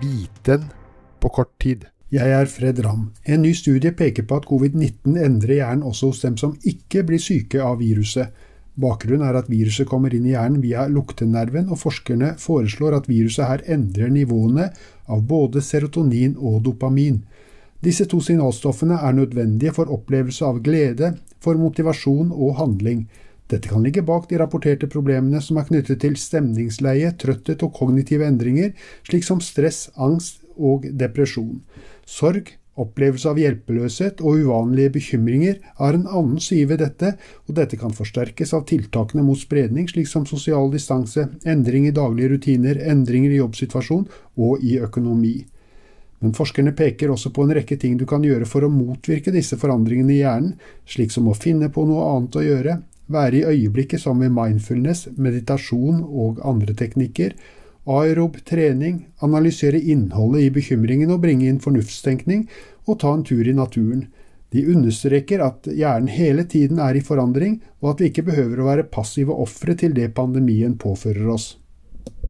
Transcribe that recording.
bite på kort tid. Jeg er Fred Ramm. En ny studie peker på at covid-19 endrer hjernen også hos dem som ikke blir syke av viruset. Bakgrunnen er at viruset kommer inn i hjernen via luktenerven, og forskerne foreslår at viruset her endrer nivåene av både serotonin og dopamin. Disse to signalstoffene er nødvendige for opplevelse av glede, for motivasjon og handling. Dette kan ligge bak de rapporterte problemene som er knyttet til stemningsleie, trøtthet og kognitive endringer, slik som stress, angst og depresjon. Sorg, opplevelse av hjelpeløshet og uvanlige bekymringer er en annen side ved dette, og dette kan forsterkes av tiltakene mot spredning, slik som sosial distanse, endring i daglige rutiner, endringer i jobbsituasjon og i økonomi. Men forskerne peker også på en rekke ting du kan gjøre for å motvirke disse forandringene i hjernen, slik som å finne på noe annet å gjøre, være i øyeblikket som ved mindfulness, meditasjon og andre teknikker, aerob trening, analysere innholdet i bekymringen og bringe inn fornuftstenkning, og ta en tur i naturen. De understreker at hjernen hele tiden er i forandring, og at vi ikke behøver å være passive ofre til det pandemien påfører oss.